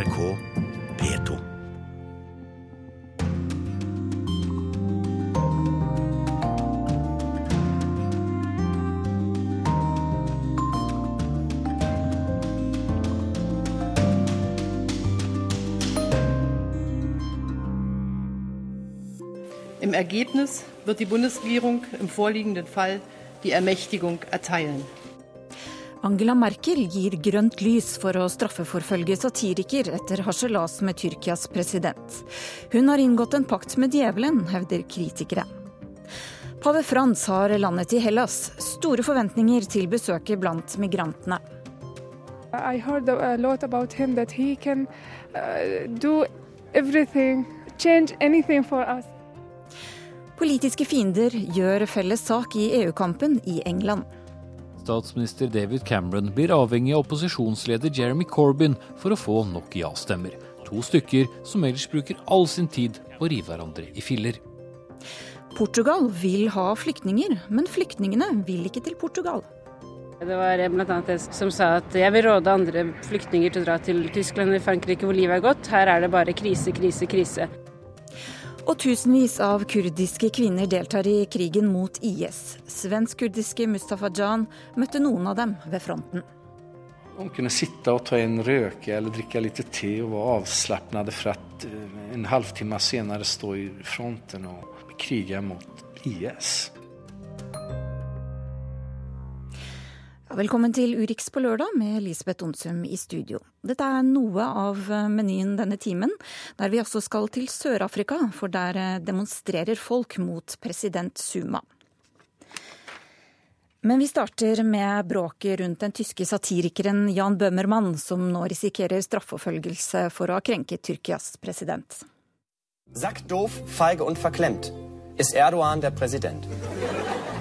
NRK P2. Im Ergebnis wird die Bundesregierung im vorliegenden Fall die Ermächtigung erteilen. Angela Merkel gir grønt lys for å straffeforfølge satiriker etter harselas med Tyrkias president. Hun har inngått en pakt med djevelen, hevder kritikere. Pave Frans har landet i Hellas. Store forventninger til besøket blant migrantene. I heard a lot about him that he can uh, do everything, change anything for us. Politiske fiender gjør felles sak i EU-kampen i England. Statsminister David Cameron blir avhengig av opposisjonsleder Jeremy Corbyn for å få nok ja-stemmer. To stykker som ellers bruker all sin tid på å rive hverandre i filler. Portugal vil ha flyktninger, men flyktningene vil ikke til Portugal. Det var bl.a. en som sa at jeg vil råde andre flyktninger til å dra til Tyskland eller Frankrike hvor livet er godt. Her er det bare krise, krise, krise. Og tusenvis av kurdiske kvinner deltar i krigen mot IS. Svensk-kurdiske Mustafa Jan møtte noen av dem ved fronten. De kunne sitte og ta en røke eller drikke litt te og være avslappet for at en halvtime senere stå i fronten og krige mot IS. Velkommen til Urix på lørdag med Elisabeth Onsum i studio. Dette er noe av menyen denne timen, der vi også skal til Sør-Afrika, for der demonstrerer folk mot president Suma. Men vi starter med bråket rundt den tyske satirikeren Jan Bøhmermann, som nå risikerer straffeforfølgelse for å ha krenket Tyrkias president. Sagt doof, feige og forklemt. Er Erdogan der Präsident.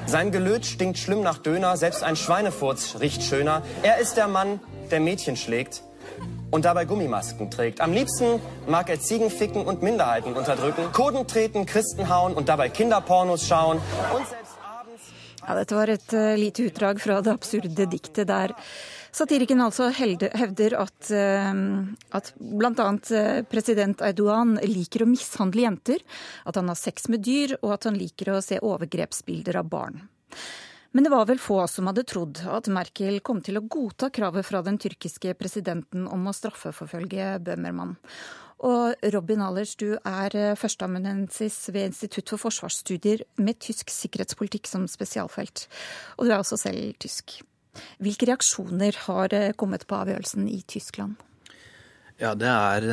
Sein Gelöt stinkt schlimm nach Döner, selbst ein Schweinefurz riecht schöner. Er ist der Mann, der Mädchen schlägt und dabei Gummimasken trägt. Am liebsten mag er Ziegen ficken und Minderheiten unterdrücken, Kurden treten, Christen hauen und dabei Kinderpornos schauen und selbst abends... Ja, dette var et uh, lite utdrag fra det absurde diktet der Satiriken altså hevder at, at bl.a. president Eidoan liker å mishandle jenter, at han har sex med dyr, og at han liker å se overgrepsbilder av barn. Men det var vel få som hadde trodd at Merkel kom til å godta kravet fra den tyrkiske presidenten om å straffeforfølge Bøhmermann. Og Robin Allers, du er førsteamanuensis ved Institutt for forsvarsstudier med tysk sikkerhetspolitikk som spesialfelt. Og du er også selv tysk. Hvilke reaksjoner har kommet på avgjørelsen i Tyskland? Ja, Det er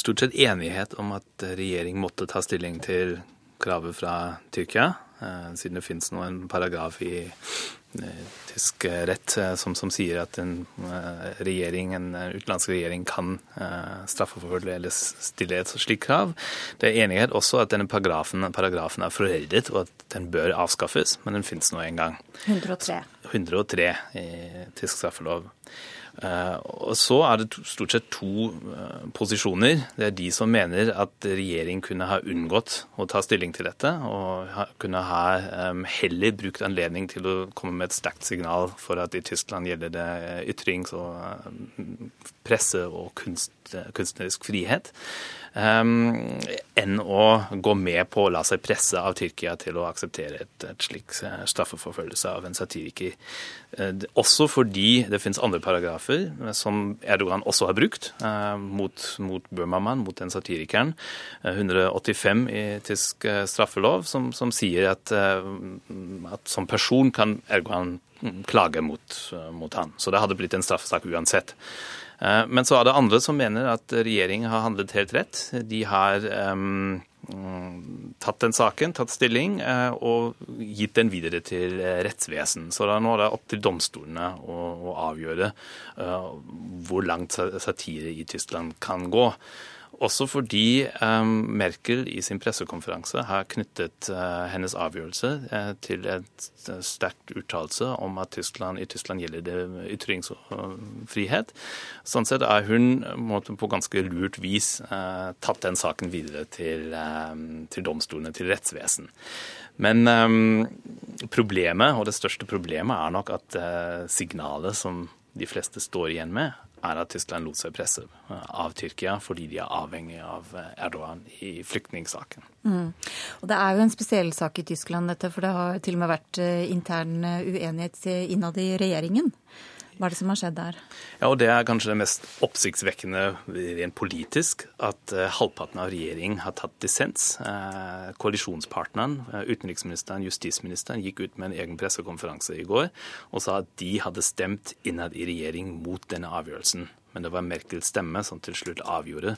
stort sett enighet om at regjering måtte ta stilling til kravet fra Tyrkia, uh, siden det finnes nå en paragraf i tysk rett uh, som, som, sier at en regjering, en utenlandsk regjering kan straffeforfølge eller stille et slikt krav. Det er enighet også at denne paragrafen, paragrafen er foreldet og at den bør avskaffes, men den finnes nå en gang. 103. 103 i tysk straffelov. Og så er det stort sett to posisjoner. Det er de som mener at regjering kunne ha unngått å ta stilling til dette, og kunne ha heller brukt anledning til å komme med et sterkt signal for at i Tyskland gjelder det ytrings- og presse- og kunst, kunstnerisk frihet. Um, enn å gå med på å la seg presse av Tyrkia til å akseptere et, et slik straffeforfølgelse av en satiriker. Uh, også fordi det finnes andre paragrafer som Erdogan også har brukt mot, mot Burmaman, mot den satirikeren. Uh, 185 i tysk straffelov som, som sier at, at, som person kan Erdogan klage mot, mot han. Så det hadde blitt en straffesak uansett. Men så er det andre som mener at regjeringen har handlet helt rett. De har um, tatt den saken, tatt stilling, uh, og gitt den videre til rettsvesen. Så da nå er det opp til domstolene å, å avgjøre uh, hvor langt satire i Tyskland kan gå. Også fordi um, Merkel i sin pressekonferanse har knyttet uh, hennes avgjørelse uh, til et sterkt uttalelse om at Tyskland, i Tyskland gjelder det ytringsfrihet. Sånn sett er hun på ganske lurt vis tatt den saken videre til, til domstolene, til rettsvesen. Men problemet, og det største problemet, er nok at signalet som de fleste står igjen med, er at Tyskland lot seg presse av Tyrkia fordi de er avhengig av Erdogan i flyktningsaken. Mm. Og Det er jo en spesiell sak i Tyskland, dette, for det har til og med vært intern uenighet innad i regjeringen. Hva er det som har skjedd der? Ja, og Det er kanskje det mest oppsiktsvekkende rent politisk, at uh, halvparten av regjeringen har tatt dissens. Uh, koalisjonspartneren, uh, utenriksministeren, justisministeren, gikk ut med en egen pressekonferanse i går og sa at de hadde stemt innad i regjering mot denne avgjørelsen men det var Merkels stemme som til slutt avgjorde.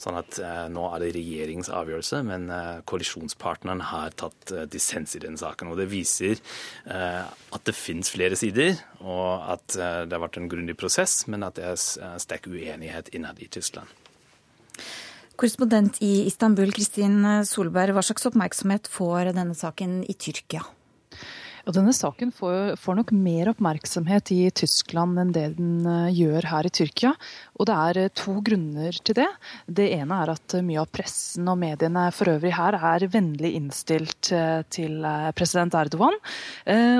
Sånn at eh, nå er det regjeringens avgjørelse, men eh, koalisjonspartneren har tatt eh, dissens i den saken. Og det viser eh, at det finnes flere sider, og at eh, det har vært en grundig prosess, men at det er eh, sterk uenighet innad i Tyskland. Korrespondent i Istanbul, Kristin Solberg, hva slags oppmerksomhet får denne saken i Tyrkia? Og denne saken får, får, nok mer oppmerksomhet i Tyskland enn det den eh, gjør her i Tyrkia. Og det er eh, to grunner til det. Det ene er at mye av pressen og mediene for øvrig her er vennlig innstilt eh, til president Erdogan.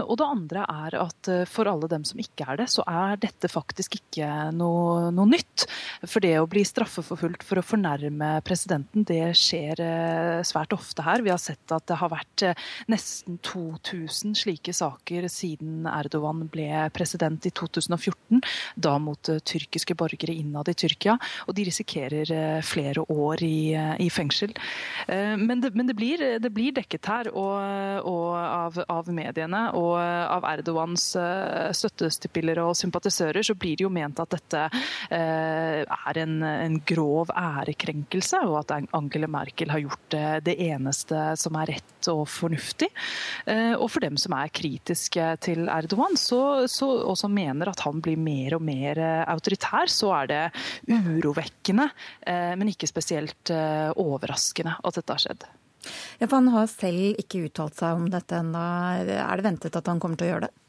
Og det andre er at for alle dem som ikke er det, så er dette faktisk ikke noe, noe nytt. For det å bli straffeforfulgt for å fornærme presidenten, det skjer svært ofte her. Vi har sett at det har vært nesten 2000 slike slike saker siden Erdogan ble president i 2014, da mot eh, tyrkiske borgere innad i Tyrkia. Og de risikerer eh, flere år i, eh, i fengsel. Men, det, men det, blir, det, blir, dekket her og, og av, av, mediene og av Erdogans støttespillere og sympatisører, så blir det jo ment at dette er en, en grov ærekrenkelse, og at Angela Merkel har gjort det eneste som er rett og fornuftig. Og for dem som er kritiske til Erdogan, så, så, og som mener at han blir mer og mer eh, autoritær, så er det urovekkende, eh, men ikke spesielt eh, overraskende at dette har skjedd. Ja, for Han har selv ikke uttalt seg om dette ennå. Er det ventet at han kommer til å gjøre det?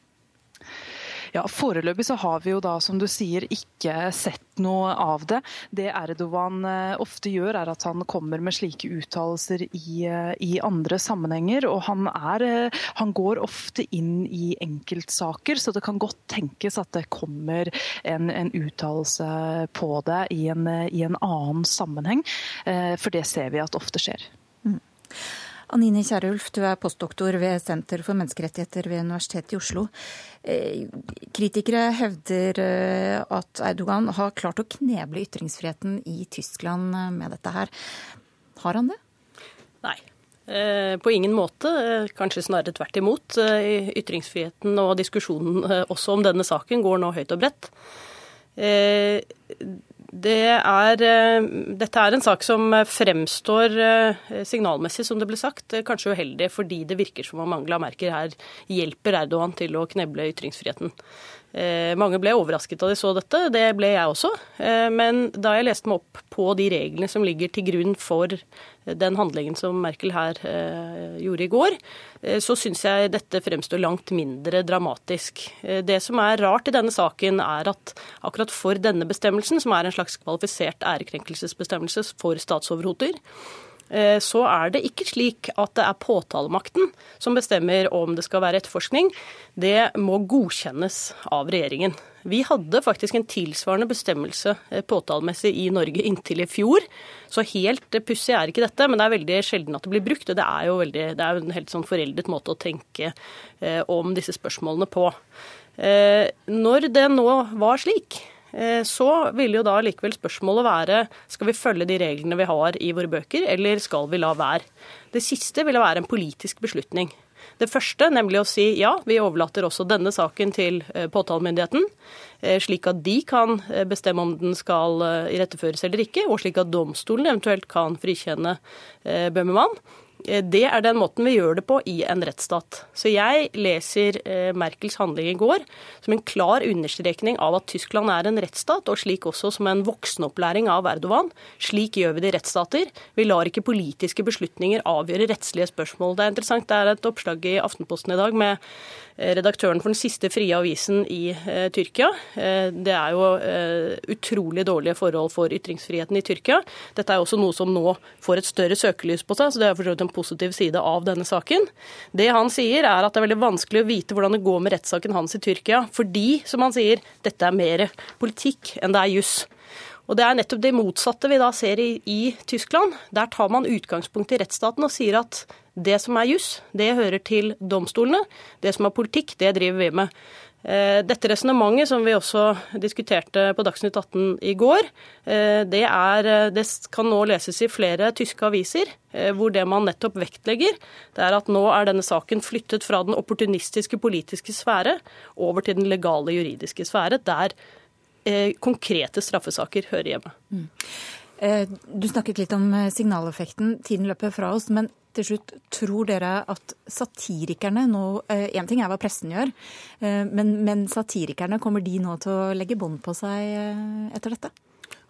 Ja, Foreløpig så har vi jo da, som du sier, ikke sett noe av det. Det Erdogan eh, ofte gjør, er at han kommer med slike uttalelser i, eh, i, andre sammenhenger. Og han, er, eh, han går ofte inn i enkeltsaker, så det kan godt tenkes at det kommer en, en uttalelse på det i en, i en, annen sammenheng. For det ser vi at ofte skjer. Mm. Anine Kierulf, du er postdoktor ved Senter for menneskerettigheter ved Universitetet i Oslo. Eh, kritikere hevder eh, at Erdogan har klart å kneble ytringsfriheten i Tyskland eh, med dette her. Har han det? Nei. På ingen måte, kanskje snarere tvert imot. Ytringsfriheten og diskusjonen også om denne saken går nå høyt og bredt. Det er, eh, dette er en sak som fremstår eh, signalmessig, som det ble sagt, eh, kanskje uheldig fordi det virker som om Angela Merker her hjelper Erdogan til å kneble ytringsfriheten. Eh, mange ble overrasket da de så dette, det ble jeg også. Eh, men da jeg leste meg opp på de reglene som ligger til grunn for den handlingen som Merkel her eh, gjorde i går, så syns jeg dette fremstår langt mindre dramatisk. Det som er rart i denne saken, er at akkurat for denne bestemmelsen, som er en slags kvalifisert ærekrenkelsesbestemmelse for statsoverhoder, Eh, så er det ikke slik at det er påtalemakten som bestemmer om det skal være etterforskning. Det må godkjennes av regjeringen. Vi hadde faktisk en tilsvarende bestemmelse eh, påtalemessig i Norge inntil i fjor. Så helt pussig er ikke dette, men det er veldig sjelden at det blir brukt. Og det er jo veldig, det er en helt sånn foreldet måte å tenke eh, om disse spørsmålene på. Når det nå var slik, Eh, så vil jo da likevel spørsmålet være skal vi følge de reglene vi har i våre bøker, eller skal vi la være. Det siste ville være en politisk beslutning. Det første, nemlig å si ja, vi overlater også denne saken til eh, påtalemyndigheten, eh, slik at de kan bestemme om den skal iretteføres eller ikke, og slik at domstolen eventuelt kan frikjenne Bøhmemann. Eh, det er den måten vi gjør det på i en rettsstat. Så jeg leser eh, Merkels handling i går som en klar understrekning av at Tyskland er en rettsstat, og slik også som en voksenopplæring av Erdogan. Slik gjør vi det i rettsstater. Vi lar ikke politiske beslutninger avgjøre rettslige spørsmål. Det er interessant, det er et oppslag i Aftenposten i dag med redaktøren for den siste frie avisen i eh, Tyrkia. Eh, det er jo utrolig dårlige forhold for ytringsfriheten i Tyrkia. Dette er også noe som nå får et større søkelys på seg, så det er for så vidt en positiv side av denne saken. Det han sier, er at det er veldig vanskelig å vite hvordan det går med rettssaken hans i Tyrkia, fordi, som han sier, dette er mer politikk enn det er juss. Og Det er nettopp det motsatte vi da ser i, i Tyskland. Der tar man utgangspunkt i rettsstaten og sier at det som er juss, det hører til domstolene. Det som er politikk, det driver vi med. Eh, dette resonnementet, som vi også diskuterte på Dagsnytt 18 i går, eh, det, er, eh, det, kan nå leses i flere tyske aviser, hvor det man nettopp vektlegger, det er at nå er denne saken flyttet fra den opportunistiske politiske sfære over til den legale juridiske sfære, der konkrete straffesaker hører hjemme. Mm. Du snakket litt om signaleffekten. Tiden løper fra oss. men til slutt, tror dere at satirikerne nå Én eh, ting er hva pressen gjør, eh, men, men satirikerne, kommer de nå til å legge bånd på seg eh, etter dette?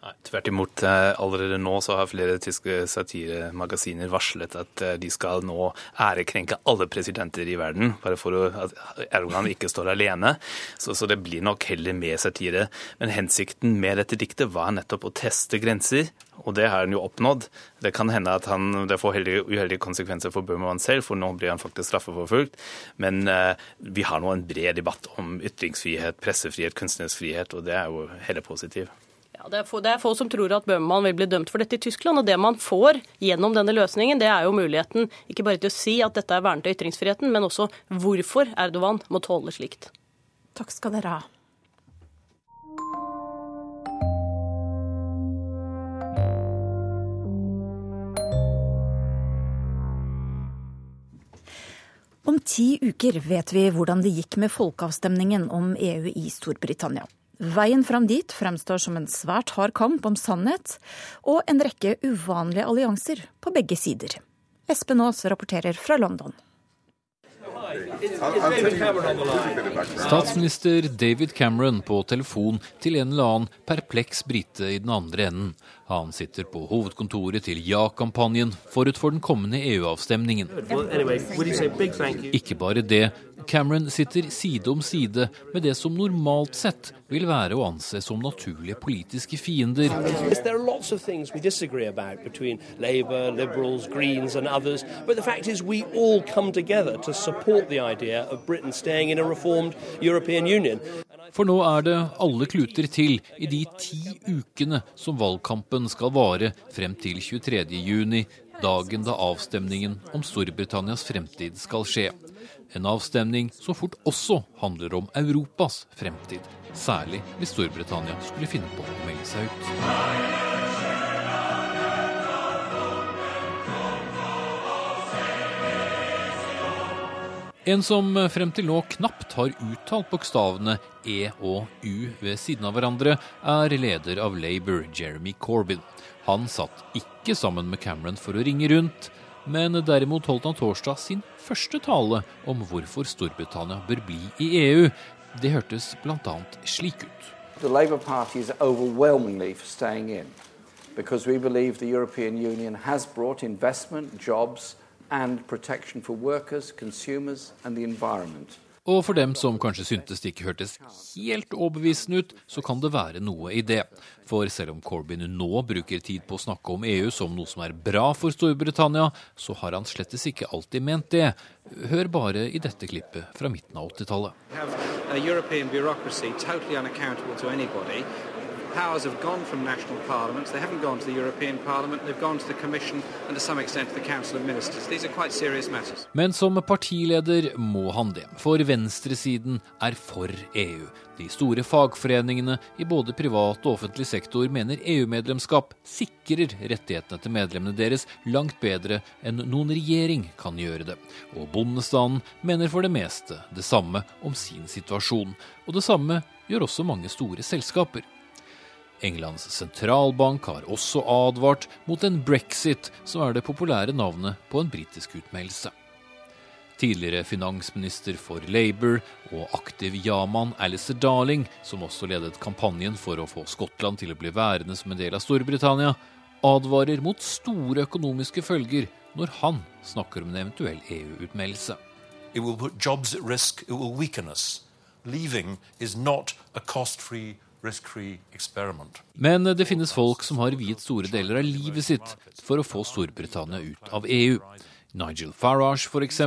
Nei, Tvert imot. Allerede nå så har flere tyske satiremagasiner varslet at de skal nå ærekrenke alle presidenter i verden, bare for at Erdogan ikke står alene. Så, så, det blir nok heller mer satire. Men hensikten med dette diktet var nettopp å teste grenser og det har han jo oppnådd. Det kan hende at han, det får uheldige konsekvenser for Burmawan selv, for nå blir han faktisk straffeforfulgt. Men eh, vi har nå en bred debatt om ytringsfrihet, pressefrihet, kunstnerfrihet, og det er jo heller positivt. Ja, det, er få, det er få som tror at Bøhmmann vil bli dømt for dette i Tyskland. og Det man får gjennom denne løsningen, det er jo muligheten ikke bare til å si at dette er vernet av ytringsfriheten, men også hvorfor Erdogan må tåle slikt. Takk skal dere ha. Om ti uker vet vi hvordan det gikk med folkeavstemningen om EU i Storbritannia. Veien fram dit fremstår som en svært hard kamp om sannhet, og en rekke uvanlige allianser på begge sider. Espen Aas rapporterer fra London. Statsminister David Cameron på telefon til en eller annen perpleks brite i den andre enden. Han sitter på hovedkontoret til Ja-kampanjen forut for den kommende EU-avstemningen. Ikke bare det. Cameron sitter side om side med det som normalt sett vil være å anse som naturlige politiske fiender. Labour, Liberals, Greens and others, but the fact is we all come together to support the idea of Britain staying in a reformed European Union. For nå er det alle kluter til i de ti ukene som valgkampen skal vare frem til 23.6, dagen da avstemningen om Storbritannias fremtid skal skje. En avstemning som fort også handler om Europas fremtid. Særlig hvis Storbritannia skulle finne på å melde seg ut. En som frem til nå knapt har uttalt bokstavene E og U ved siden av hverandre, er leder av Labour, Jeremy Corbyn. Han satt ikke sammen med Cameron for å ringe rundt, men derimot holdt han torsdag sin første tale om hvorfor Storbritannia bør bli i EU. Det hørtes bl.a. slik ut. The Labour Party is overwhelmingly for staying in because we believe the European Union has brought investment, jobs, and protection for workers, consumers and the environment. Og for dem som kanskje syntes det ikke hørtes helt overbevisende ut, så kan det være noe i det. For selv om Corbyn nå bruker tid på å snakke om EU som noe som er bra for Storbritannia, så har han slettes ikke alltid ment det. Hør bare i dette klippet fra midten av 80-tallet powers have gone from national parliaments. They haven't gone to the European Parliament. They've gone to the Commission and to some extent to the Council of Ministers. These are quite serious matters. Men som partileder må han det, for venstresiden er for EU. De store fagforeningene i både privat og offentlig sektor mener EU-medlemskap sikrer rettighetene til medlemmene deres langt bedre enn noen regjering kan gjøre det. Og bondestanden mener for det meste det samme om sin situasjon. Og det samme gjør også mange store selskaper. Englands sentralbank har også advart mot en brexit, som er det populære navnet på en britisk utmeldelse. Tidligere finansminister for Labour og aktiv ja-mann Alistair Darling, som også ledet kampanjen for å få Skottland til å bli værende som en del av Storbritannia, advarer mot store økonomiske følger når han snakker om en eventuell EU-utmeldelse. It will put jobs at risk, it will weaken us. Leaving is not a cost-free men det finnes folk som har viet store deler av livet sitt for å få Storbritannia ut av EU. Nigel Farage f.eks.,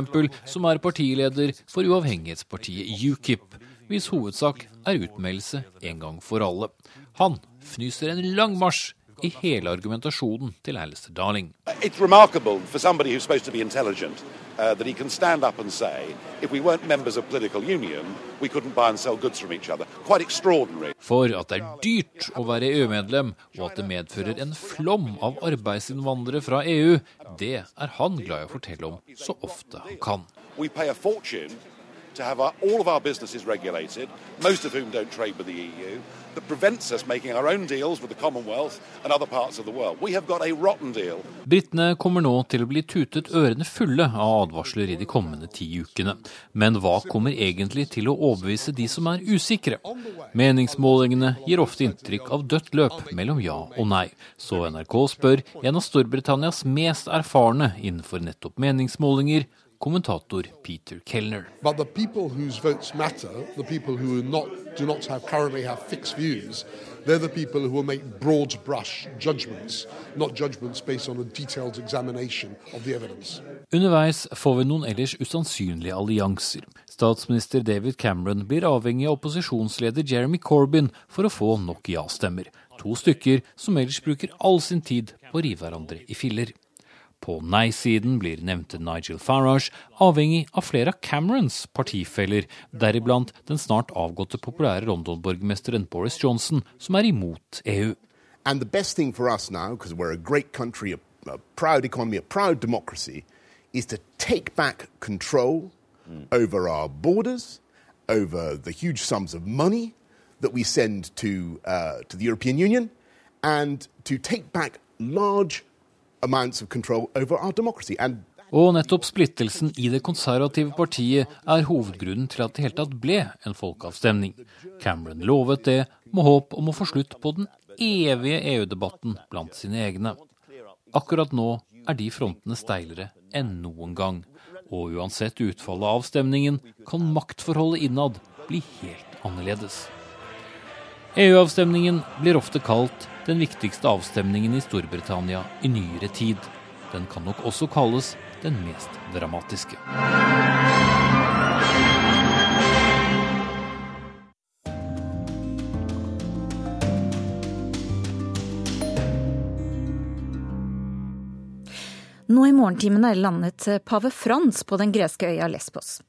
som er partileder for uavhengighetspartiet UKIP, hvis hovedsak er utmeldelse en gang for alle. Han fnyser en lang marsj i hele argumentasjonen til Alistair Darling. It's uh, that he can stand up and say, if we weren't members of political union, we couldn't buy and sell goods from each other. Quite extraordinary. For at det er dyrt å være EU-medlem, og at det medfører en flom av arbeidsinnvandrere fra EU, det er han glad i å fortelle om så ofte han kan. We pay a fortune to have our, all of our businesses regulated, most of whom don't trade with the EU Britene kommer nå til å bli tutet ørene fulle av advarsler i de kommende ti ukene. Men hva kommer egentlig til å overbevise de som er usikre? Meningsmålingene gir ofte inntrykk av dødt løp mellom ja og nei. Så NRK spør en av Storbritannias mest erfarne innenfor nettopp meningsmålinger, kommentator Peter Kellner. But the people whose votes matter, the people who not, do not have, currently have fixed views, they're the people who will make broad brush judgments, not judgments based on a detailed examination of the evidence. Underveis får vi noen ellers usannsynlige allianser. Statsminister David Cameron blir avhengig av opposisjonsleder Jeremy Corbyn for å få nok ja-stemmer. To stykker som ellers bruker all sin tid på å rive hverandre i filler. På nei-siden blir nevnte Nigel Farage avhengig av flere av Camerons partifeller, deriblant den snart avgåtte populære London-borgermesteren Boris Johnson, som er imot EU. And the best thing for us now, because we're a great country, a, proud economy, a proud democracy, is to take back control over our borders, over the huge sums of money that we send to, uh, to the European Union, and to take back large amounts of control over our democracy. And og nettopp splittelsen i det konservative partiet er hovedgrunnen til at det hele tatt ble en folkeavstemning. Cameron lovet det, med håp om å få slutt på den evige EU-debatten blant sine egne. Akkurat nå er de frontene steilere enn noen gang. Og uansett utfallet av avstemningen kan maktforholdet innad bli helt annerledes. EU-avstemningen blir ofte kalt den viktigste avstemningen i Storbritannia i nyere tid. Den kan nok også kalles den mest dramatiske. Nå i morgentimene landet pave Frans på den greske øya Lesbos.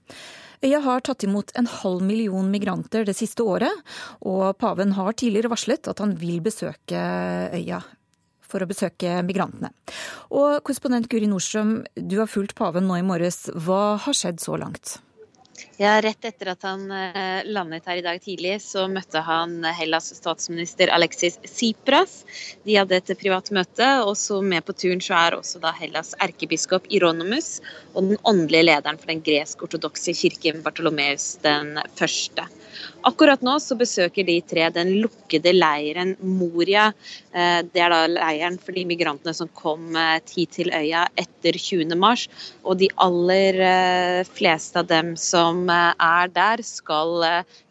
Øya har tatt imot en halv million migranter det siste året, og paven har tidligere varslet at han vil besøke øya for å besøke migrantene. Og korrespondent Guri Nordstrøm, du har fulgt paven nå i morges. Hva har skjedd så langt? Ja, Rett etter at han eh, landet her i dag tidlig, så møtte han Hellas statsminister Alexis Tsipras. De hadde et privat møte, og så med på turen så er også da Hellas erkebiskop Ironomus og den åndelige lederen for den gresk-ortodokse kirken Bartolomeus den første. Akkurat nå så besøker de tre den lukkede leiren Moria. Eh, det er da leiren for de migrantene som kom hit eh, til øya etter 20.3. Og de aller fleste av dem som er der, skal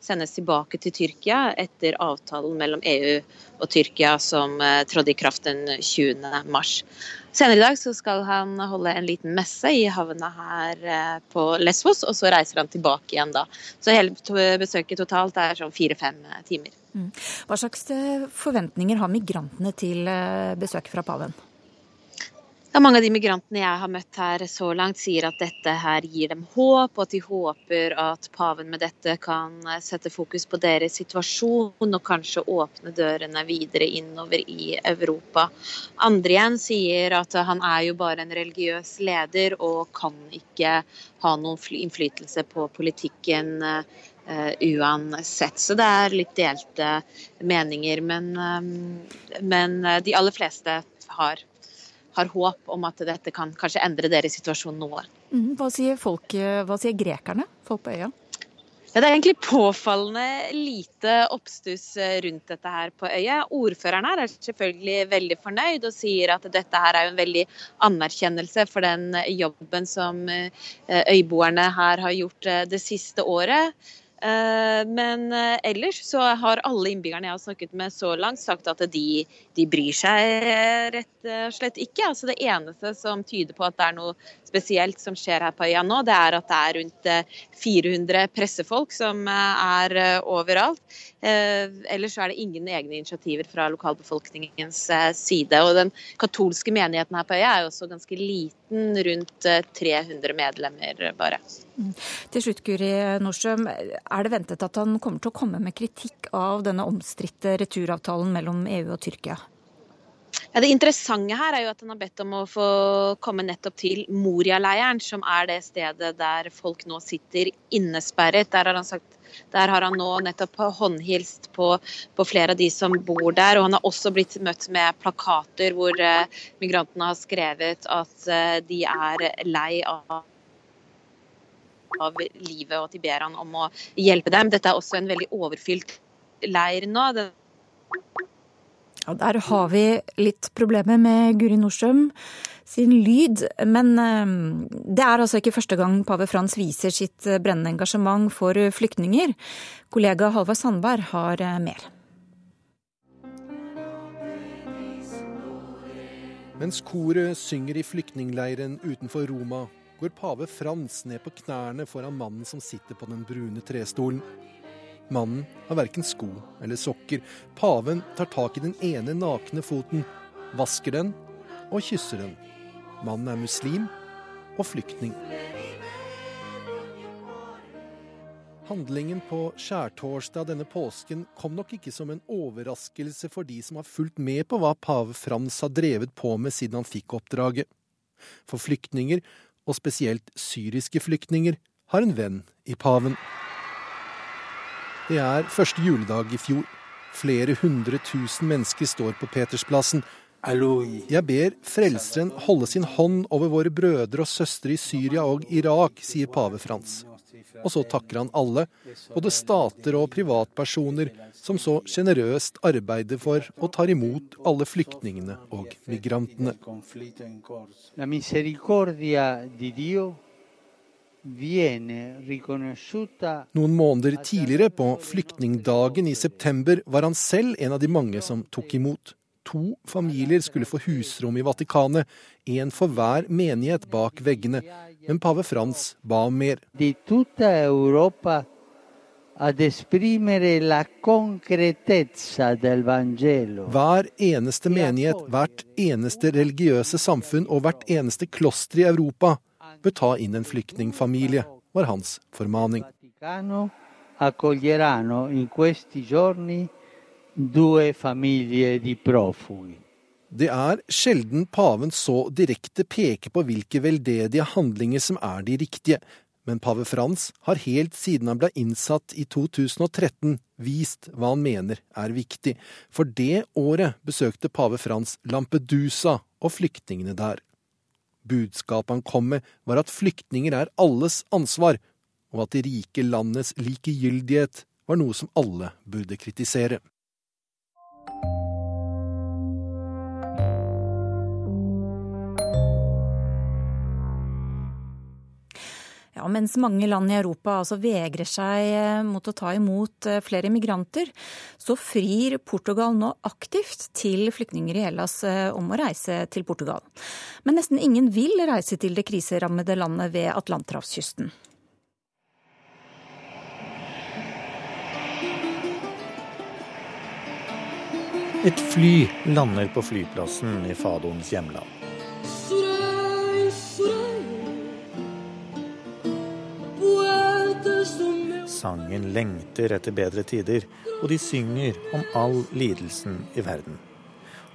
sendes tilbake til Tyrkia etter avtalen mellom EU og Tyrkia som trådte i kraft den 20.3. Senere i dag skal han holde en liten messe i havna her eh, på Lesvos, og så reiser han tilbake igjen da. Så hele besøket totalt er sånn fire-fem eh, timer. Mm. Hva slags eh, forventninger har migrantene til besøket fra paven? Ja, mange av de migrantene jeg har møtt her så langt, sier at dette her gir dem håp, og at de håper at paven med dette kan sette fokus på deres situasjon og kanskje åpne dørene videre innover i Europa. Andre igjen sier at han er jo bare en religiøs leder og kan ikke ha noen innflytelse på politikken uh, uansett. Så det er litt delte meninger. Men, um, men de aller fleste har har håp om at dette kan kanskje endre deres situasjon noe. Mm, hva sier folk, hva sier grekerne, folk på øya? Ja, Det er egentlig påfallende lite oppstuss rundt dette her på øya. Ordføreren her er selvfølgelig veldig fornøyd og sier at dette her er en veldig anerkjennelse for den jobben som eh, øyboerne her har gjort eh, det siste året. Eh, men eh, ellers så har alle innbyggerne jeg har snakket med så langt, sagt at de, de bryr seg rett og slett ikke. Altså det eneste som tyder på at det er noe spesielt som skjer her på øya nå, det er at det er rundt 400 pressefolk som er overalt. Ellers er det ingen egne initiativer fra lokalbefolkningens side. Og den katolske menigheten her på øya er jo også ganske liten, rundt 300 medlemmer bare. Mm. Til slutt, Guri Nordstrøm. Er det ventet at han kommer til å komme med kritikk av denne omstridte returavtalen mellom EU og Tyrkia? Ja, det interessante her er jo at han har bedt om å få komme nettopp til Moria-leiren, som er det stedet der folk nå sitter innesperret. Der har han sagt der har han nå nettopp håndhilst på, på, flere av de som bor der. Og han har også blitt møtt med plakater hvor uh, migrantene har skrevet at uh, de er lei av av livet og at de ber han om å hjelpe dem. Dette er også en veldig overfylt leir nå. Ja, der har vi litt problemer med Guri Nordstrøm sin lyd. Men ehm, det er altså ikke første gang pave Frans viser sitt eh, brennende engasjement for flyktninger. Kollega Halvard Sandberg har eh, mer. Mens koret synger i flyktningleiren utenfor Roma, går pave Frans ned på knærne foran mannen som sitter på den brune trestolen. Mannen har verken sko eller sokker. Paven tar tak i den ene nakne foten, vasker den og kysser den. Mannen er muslim og flyktning. Handlingen på skjærtorsdag denne påsken kom nok ikke som en overraskelse for de som har fulgt med på hva pave Frans har drevet på med siden han fikk oppdraget. For flyktninger og spesielt syriske flyktninger, har en venn i paven. Det er første juledag i fjor. Flere hundre tusen mennesker står på Petersplassen. Jeg ber Frelseren holde sin hånd over våre brødre og søstre i Syria og Irak, sier pave Frans. Og så takker han alle, både stater og privatpersoner, som så sjenerøst arbeider for og tar imot alle flyktningene og migrantene. Noen måneder tidligere, på flyktningdagen i september, var han selv en av de mange som tok imot to familier skulle få husrom i Vatikanet, én for hver menighet bak veggene. Men pave Frans ba om mer. Hver eneste menighet, hvert eneste religiøse samfunn og hvert eneste kloster i Europa bør ta inn en flyktningfamilie, var hans formaning. Det er sjelden paven så direkte peker på hvilke veldedige handlinger som er de riktige, men pave Frans har helt siden han ble innsatt i 2013 vist hva han mener er viktig. For det året besøkte pave Frans Lampedusa og flyktningene der. Budskapet han kom med, var at flyktninger er alles ansvar, og at de rike landets likegyldighet var noe som alle burde kritisere. Ja, Mens mange land i Europa altså vegrer seg eh, mot å ta imot eh, flere migranter, så frir Portugal nå aktivt til flyktninger i Hellas eh, om å reise til Portugal. Men nesten ingen vil reise til det kriserammede landet ved Atlanterhavskysten. Et fly lander på flyplassen i Fadons hjemland. Sangen lengter etter bedre tider, og de synger om all lidelsen i verden.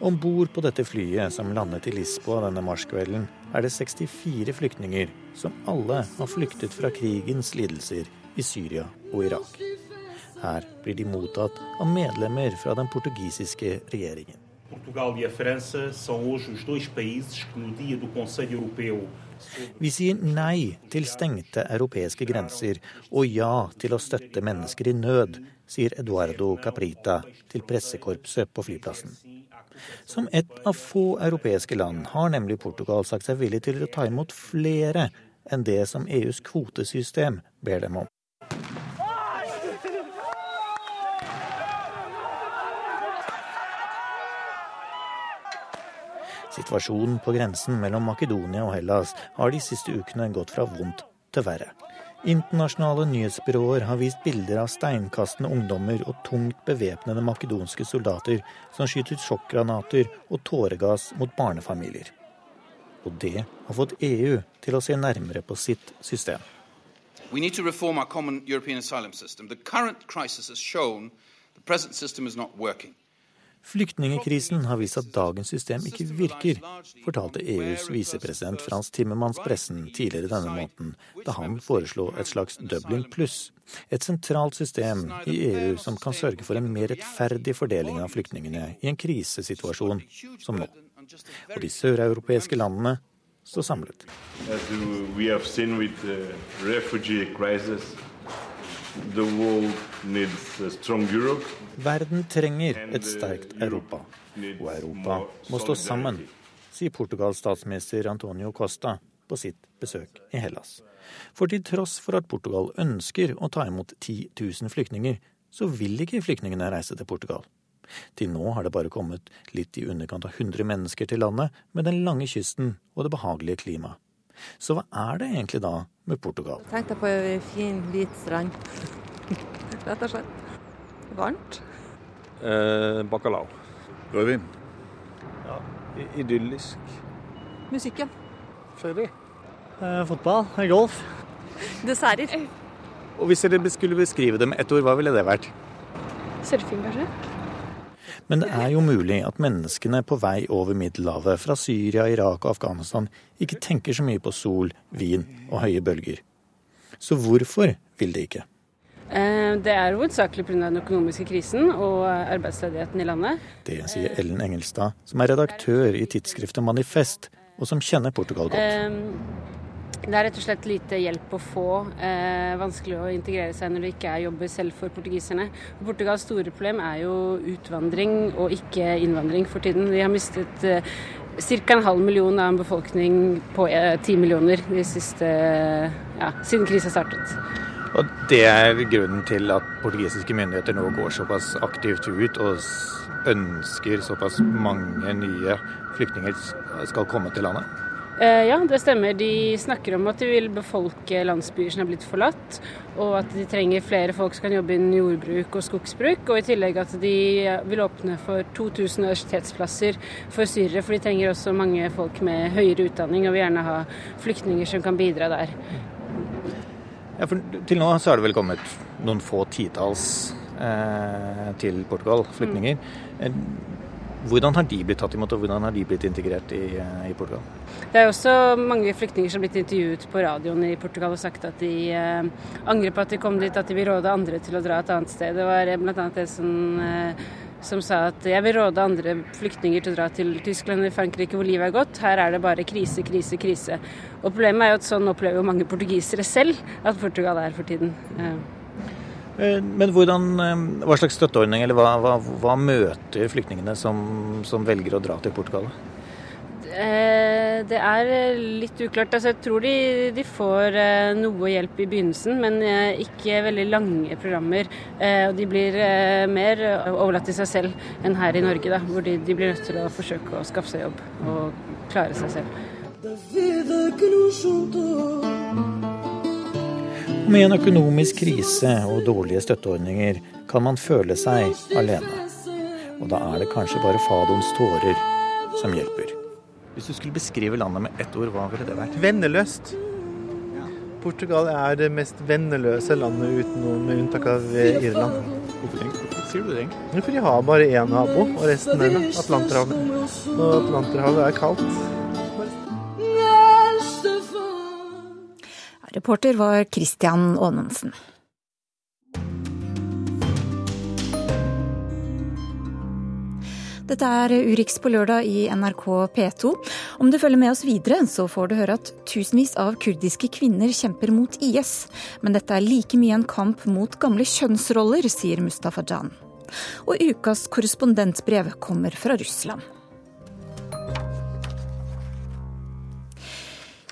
Om bord på dette flyet som landet i Lisboa denne marskvelden, er det 64 flyktninger som alle har flyktet fra krigens lidelser i Syria og Irak. Her blir de mottatt av medlemmer fra den portugisiske regjeringen. Portugal og Frankrike er hoje os dois países que no dia do Conselho Europeu vi sier nei til stengte europeiske grenser og ja til å støtte mennesker i nød, sier Eduardo Caprita til pressekorpset på flyplassen. Som et av få europeiske land har nemlig Portugal sagt seg villig til å ta imot flere enn det som EUs kvotesystem ber dem om. Situasjonen på grensen mellom Makedonia og Hellas har de siste ukene gått fra vondt til verre. Internasjonale nyhetsbyråer har vist bilder av steinkastende ungdommer og tungt bevæpnede makedonske soldater som skyter sjokkgranater og tåregass mot barnefamilier. Og det har fått EU til å se nærmere på sitt system. We need to reform our common European asylum system. The current crisis has shown the present system is not. Flyktningekrisen har vist at dagens system ikke virker, fortalte EUs visepresident Frans Timmermans pressen tidligere denne måneden, da han foreslo et slags Dublin pluss, et sentralt system i EU som kan sørge for en mer rettferdig fordeling av flyktningene i en krisesituasjon som nå. Og de søreuropeiske landene står samlet. As we have seen with the Verden trenger et sterkt Europa, og Europa må stå sammen, sier Portugals statsminister Antonio Costa på sitt besøk i Hellas. For til tross for at Portugal ønsker å ta imot 10 000 flyktninger, så vil ikke flyktningene reise til Portugal. Til nå har det bare kommet litt i underkant av 100 mennesker til landet, med den lange kysten og det behagelige klimaet. Så hva er det egentlig da med Portugal? Tenk deg på en fin, hvit strand. Rett og slett. Varmt. Eh, bacalao. Rødvin. Ja, idyllisk. Musikken. Ferdig. Eh, fotball. Golf. Desserter. Og hvis dere skulle beskrive det med ett ord, hva ville det vært? Surfing, kanskje? Men det er jo mulig at menneskene på vei over Middelhavet, fra Syria, Irak og Afghanistan, ikke tenker så mye på sol, vin og høye bølger. Så hvorfor vil de ikke? Eh, det er hovedsakelig pga. den økonomiske krisen og arbeidsledigheten i landet. Det sier Ellen Engelstad, som er redaktør i tidsskriftet Manifest, og som kjenner Portugal godt. Det er rett og slett lite hjelp å få. Eh, vanskelig å integrere seg når det ikke er jobber selv for portugiserne. Portugals store problem er jo utvandring og ikke innvandring for tiden. Vi har mistet eh, ca. en halv million av en befolkning på eh, ti eh, millioner de siste, ja, siden krisa startet. Og Det er grunnen til at portugisiske myndigheter nå går såpass aktivt ut og ønsker såpass mange nye flyktninger skal komme til landet? Eh, ja, det stemmer. De snakker om at de vil befolke landsbyer som er blitt forlatt, og at de trenger flere folk som kan jobbe innen jordbruk og skogsbruk. Og i tillegg at de vil åpne for 2000 universitetsplasser for syrere, for de trenger også mange folk med høyere utdanning, og vil gjerne ha flyktninger som kan bidra der. Ja, for Til nå så er det vel kommet noen få titalls eh, til Portugal, flyktninger. Mm. Hvordan har de blitt tatt imot, og hvordan har de blitt integrert i, eh, i Portugal? Det er også mange flyktninger som har blitt intervjuet på radioen i Portugal og sagt at de eh, angrer på at de kom dit, at de vil råde andre til å dra et annet sted. Det var bl.a. det som, eh, som sa at jeg vil råde andre flyktninger til å dra til Tyskland eller Frankrike hvor livet er godt. Her er det bare krise, krise, krise. Og problemet er jo at sånn opplever jo mange portugisere selv at Portugal er for tiden. Eh. Eh, men hvordan, eh, hva slags støtteordning eller hva, hva, hva møter flyktningene som, som, velger å dra til Portugal? Eh, det er litt uklart. Altså, jeg tror de, de, får noe hjelp i begynnelsen, men ikke veldig lange programmer. Og de blir mer overlatt til seg selv enn her i Norge, da, hvor de, de blir nødt til å forsøke å skaffe seg jobb og klare seg selv. Med en økonomisk krise og dårlige støtteordninger kan man føle seg alene. Og da er det kanskje bare Fadons tårer som hjelper. Hvis du skulle beskrive landet med ett ord, hva ville det vært? Venneløst. Portugal er det mest venneløse landet utenom, med unntak av Irland. Hvorfor sier du det? For de har bare én nabo, og resten er Atlanterhavet. Og Atlanterhavet er kaldt. Reporter var Christian Aanensen. Dette er Urix på lørdag i NRK P2. Om du følger med oss videre, så får du høre at tusenvis av kurdiske kvinner kjemper mot IS. Men dette er like mye en kamp mot gamle kjønnsroller, sier Mustafa Jan. Og ukas korrespondentbrev kommer fra Russland.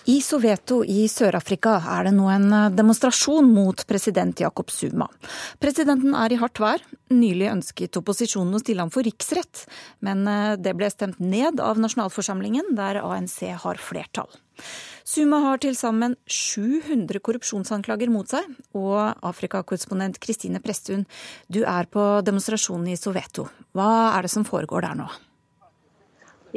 I Soveto i Sør-Afrika er det nå en demonstrasjon mot president Jacob Zuma. Presidenten er i hardt vær. Nylig ønsket opposisjonen å stille ham for riksrett, men eh, det ble stemt ned av nasjonalforsamlingen, der ANC har flertall. Zuma har til sammen 700 korrupsjonsanklager mot seg, og Afrikakorrespondent Kristine Presthun, du er på demonstrasjonen i Soveto. Hva er det som foregår der nå?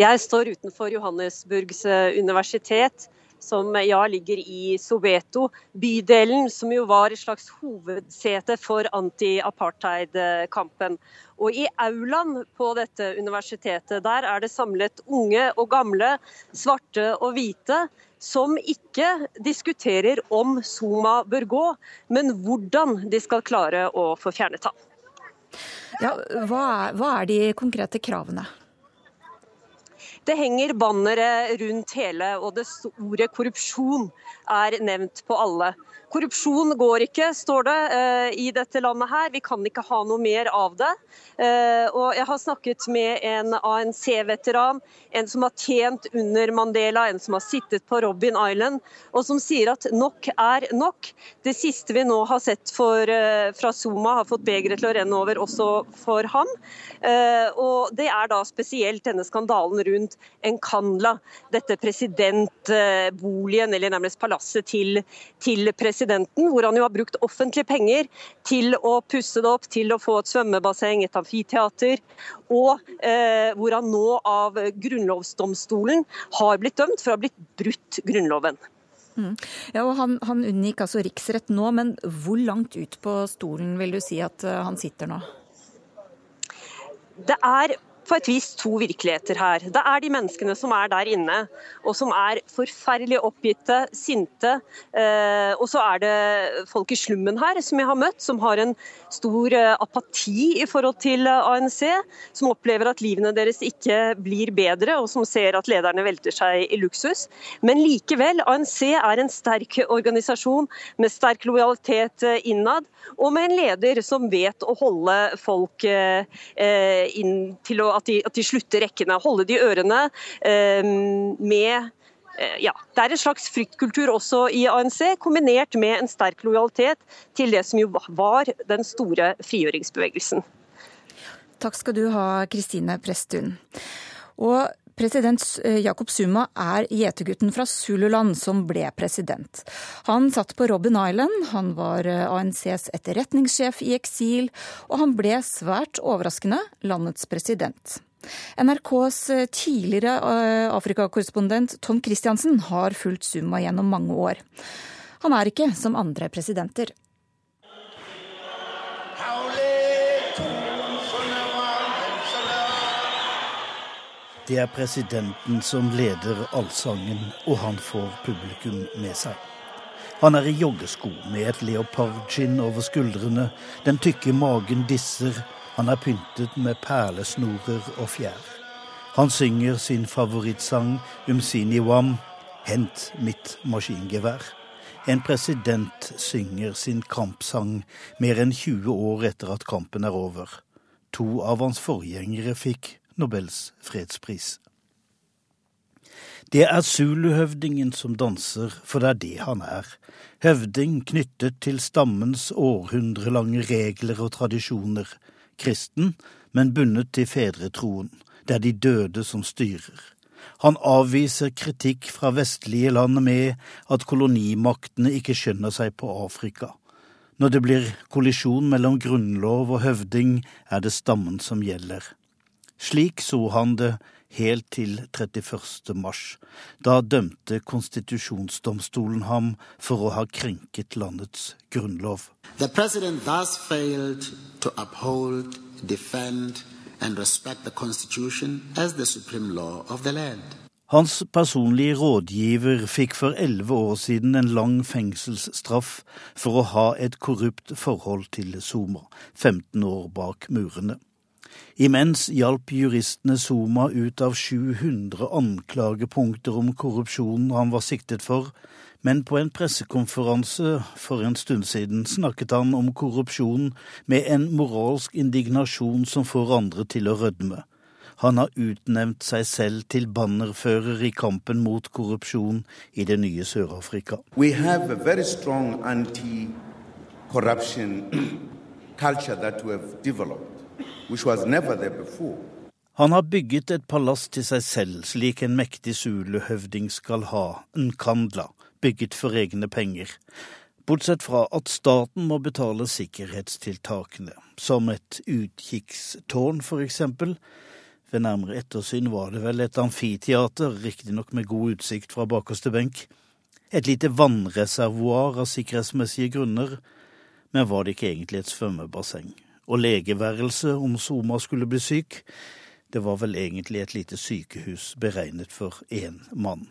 Jeg står utenfor Johannesburgs eh, universitet som ja, ligger i Soweto, bydelen som jo var et slags hovedsete for anti-apartheid-kampen. Og I aulaen på dette universitetet der er det samlet unge og gamle, svarte og hvite, som ikke diskuterer om Zuma bør gå, men hvordan de skal klare å få fjernet ham. Ja, hva, hva er de konkrete kravene? Det henger bannere rundt hele, og det ordet korrupsjon er nevnt på alle. Korrupsjon går ikke, står det uh, i dette landet her. Vi kan ikke ha noe mer av det. Uh, og jeg har snakket med en ANC-veteran, en som har tjent under Mandela, en som har sittet på Robin Island, og som sier at nok er nok. Det siste vi nå har sett for, uh, fra Zuma, har fått begeret til å renne over også for ham. og det er da spesielt denne skandalen rundt Nkanla, dette presidentboligen, eller nærmest palasset til, til presidenten presidenten, hvor han jo har brukt offentlige penger til å pusse det opp, til å få et svømmebasseng, et amfiteater, og eh, hvor han nå av grunnlovsdomstolen har blitt dømt for å ha blitt brutt Grunnloven. Mm. Ja, og han, han unngikk altså riksrett nå, men hvor langt ut på stolen vil du si at eh, han sitter nå? Det er på et vis to virkeligheter her. Det er de menneskene som er der inne, og som er forferdelig oppgitte, sinte. Eh, og så er det folk i slummen her som jeg har møtt, som har en stor eh, apati i forhold til ANC. Som opplever at livene deres ikke blir bedre, og som ser at lederne velter seg i luksus. Men likevel, ANC er en sterk organisasjon med sterk lojalitet eh, innad, og med en leder som vet å holde folk inn til å at de, at de slutter rekkene. Holde de ørene eh, med eh, ja, Det er en slags fryktkultur også i ANC, kombinert med en sterk lojalitet til det som jo var den store frigjøringsbevegelsen. Takk skal du ha, Kristine Presttun. Og President Jakob Jacob Zuma er gjetergutten fra Zululand som ble president. Han satt på Robben Island, han var eh, ANCs etterretningssjef i eksil, og han ble svært overraskende landets president. NRKs eh, tidligere Afrikakorrespondent Tom Christiansen har fulgt Zuma gjennom mange år. Han er ikke som andre presidenter. Det er presidenten som leder allsangen, og han får publikum med seg. Han er i joggesko med et leopardskinn over skuldrene, den tykke magen disser, han er pyntet med perlesnorer og fjær. Han synger sin favorittsang Umsini Wam, Hent mitt maskingevær. En president synger sin kampsang mer enn 20 år etter at kampen er over. To av hans forgjengere fikk Nobels fredspris. Det er zuluhøvdingen som danser, for det er det han er. Høvding knyttet til stammens århundrelange regler og tradisjoner. Kristen, men bundet til fedretroen. Det er de døde som styrer. Han avviser kritikk fra vestlige land med at kolonimaktene ikke skjønner seg på Afrika. Når det blir kollisjon mellom grunnlov og høvding, er det stammen som gjelder. Slik så han det helt til 31. mars. Da dømte konstitusjonsdomstolen ham for å ha krenket landets grunnlov. Failed to uphold, defend and respect the constitution as the supreme law of the land. Hans personlige rådgiver fikk for elleve år siden en lang fengselsstraff for å ha et korrupt forhold til Zuma, 15 år bak murene. Imens hjalp juristene Zuma ut av 700 anklagepunkter om korrupsjon han var siktet for, men på en pressekonferanse for en stund siden snakket han om korrupsjon med en moralsk indignasjon som får andre til å rødme. Han har utnevnt seg selv til bannerfører i kampen mot korrupsjon i det nye Sør-Afrika. Culture that we have developed, Han har bygget et palass til seg selv, slik en mektig zulehøvding skal ha, Nkandla, bygget for egne penger. Bortsett fra at staten må betale sikkerhetstiltakene, som et utkikkstårn for eksempel. Ved nærmere ettersyn var det vel et amfiteater, riktignok med god utsikt fra bakerste benk. Et lite vannreservoar av sikkerhetsmessige grunner, men var det ikke egentlig et svømmebasseng? Og legeværelse om Soma skulle bli syk? Det var vel egentlig et lite sykehus beregnet for én mann.